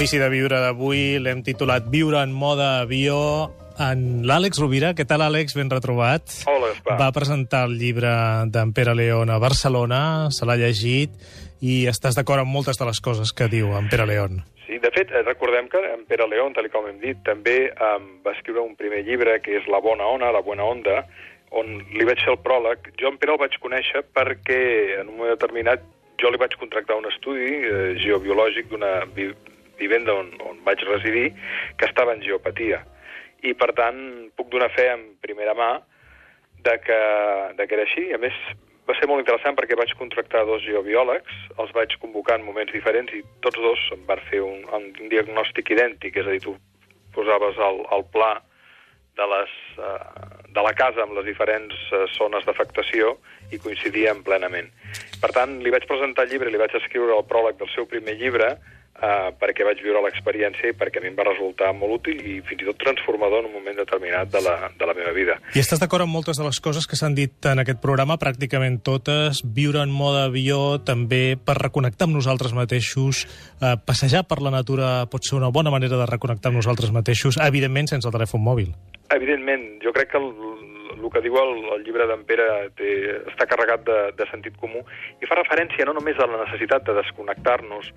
L'exercici de viure d'avui l'hem titulat Viure en mode avió en l'Àlex Rovira. Què tal, Àlex? Ben retrobat. Hola, Gaspar. Va presentar el llibre d'en Pere León a Barcelona, se l'ha llegit i estàs d'acord amb moltes de les coses que diu en Pere León. Sí, de fet, eh, recordem que en Pere León, tal com hem dit, també um, va escriure un primer llibre que és La bona ona, La bona onda, on li vaig fer el pròleg. Jo en Pere el vaig conèixer perquè en un moment determinat jo li vaig contractar un estudi eh, geobiològic d'una vivenda on, on vaig residir que estava en geopatia. I, per tant, puc donar fe en primera mà de que, de que era així. A més, va ser molt interessant perquè vaig contractar dos geobiòlegs, els vaig convocar en moments diferents i tots dos em van fer un, un diagnòstic idèntic, és a dir, tu posaves el, el pla de, les, uh, de la casa amb les diferents uh, zones d'afectació i coincidien plenament. Per tant, li vaig presentar el llibre, li vaig escriure el pròleg del seu primer llibre, uh, perquè vaig viure l'experiència i perquè a mi em va resultar molt útil i fins i tot transformador en un moment determinat de la, de la meva vida. I estàs d'acord amb moltes de les coses que s'han dit en aquest programa, pràcticament totes, viure en mode avió, també per reconnectar amb nosaltres mateixos, eh, passejar per la natura pot ser una bona manera de reconnectar amb nosaltres mateixos, evidentment sense el telèfon mòbil. Evidentment, jo crec que el, el que diu el, el llibre d'en Pere té, està carregat de, de sentit comú i fa referència no només a la necessitat de desconnectar-nos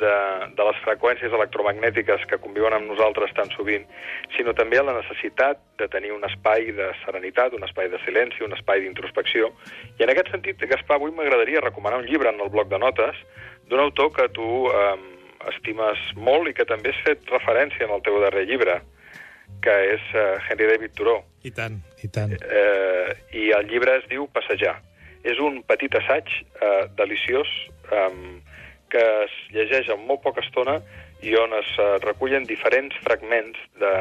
de, de les freqüències electromagnètiques que conviuen amb nosaltres tan sovint, sinó també a la necessitat de tenir un espai de serenitat, un espai de silenci, un espai d'introspecció. I en aquest sentit, Gaspar, avui m'agradaria recomanar un llibre en el bloc de notes d'un autor que tu eh, estimes molt i que també has fet referència en el teu darrer llibre, que és uh, Henry David Thoreau. I tant, i tant. Eh, I el llibre es diu Passejar. És un petit assaig eh, deliciós um, que es llegeix en molt poca estona i on es uh, recullen diferents fragments de,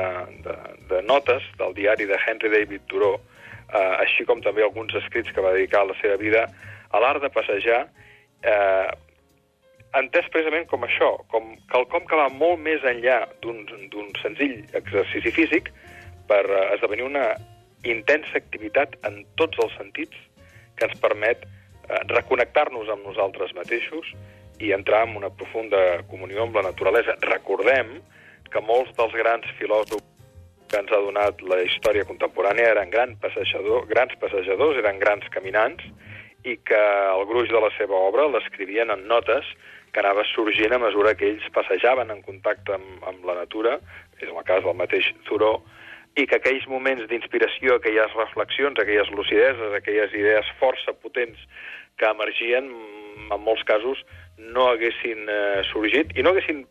de, de notes del diari de Henry David Thoreau, eh, així com també alguns escrits que va dedicar a la seva vida a l'art de passejar, eh, entès precisament com això, com quelcom que va molt més enllà d'un senzill exercici físic per uh, esdevenir una intensa activitat en tots els sentits que ens permet uh, reconnectar-nos amb nosaltres mateixos i entrar en una profunda comunió amb la naturalesa. Recordem que molts dels grans filòsofs que ens ha donat la història contemporània eren grans, passejador, grans passejadors, eren grans caminants, i que el gruix de la seva obra l'escrivien en notes que anava sorgint a mesura que ells passejaven en contacte amb, amb la natura, és el cas del mateix Thoreau, i que aquells moments d'inspiració, aquelles reflexions, aquelles lucideses, aquelles idees força potents que emergien, en molts casos, no haguessin eh, sorgit i no haguessin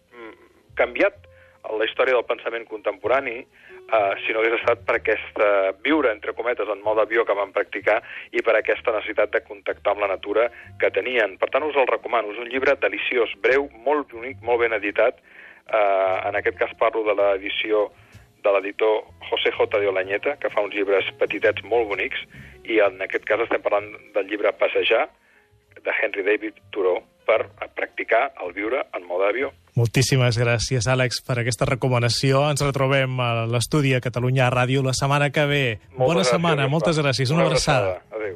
canviat la història del pensament contemporani, eh, si no hagués estat per aquesta viure, entre cometes, en mode avió que van practicar i per aquesta necessitat de contactar amb la natura que tenien. Per tant, us el recomano. És un llibre deliciós, breu, molt bonic, molt ben editat. Eh, en aquest cas parlo de l'edició de l'editor José J. de Olañeta, que fa uns llibres petitets molt bonics, i en aquest cas estem parlant del llibre Passejar, de Henry David Thoreau, per practicar el viure en mode avió. Moltíssimes gràcies, Àlex, per aquesta recomanació. Ens retrobem a l'estudi a Catalunya Ràdio la setmana que ve. Moltes Bona gràcies, setmana, moltes gràcies. Una, Una abraçada. abraçada. Adéu.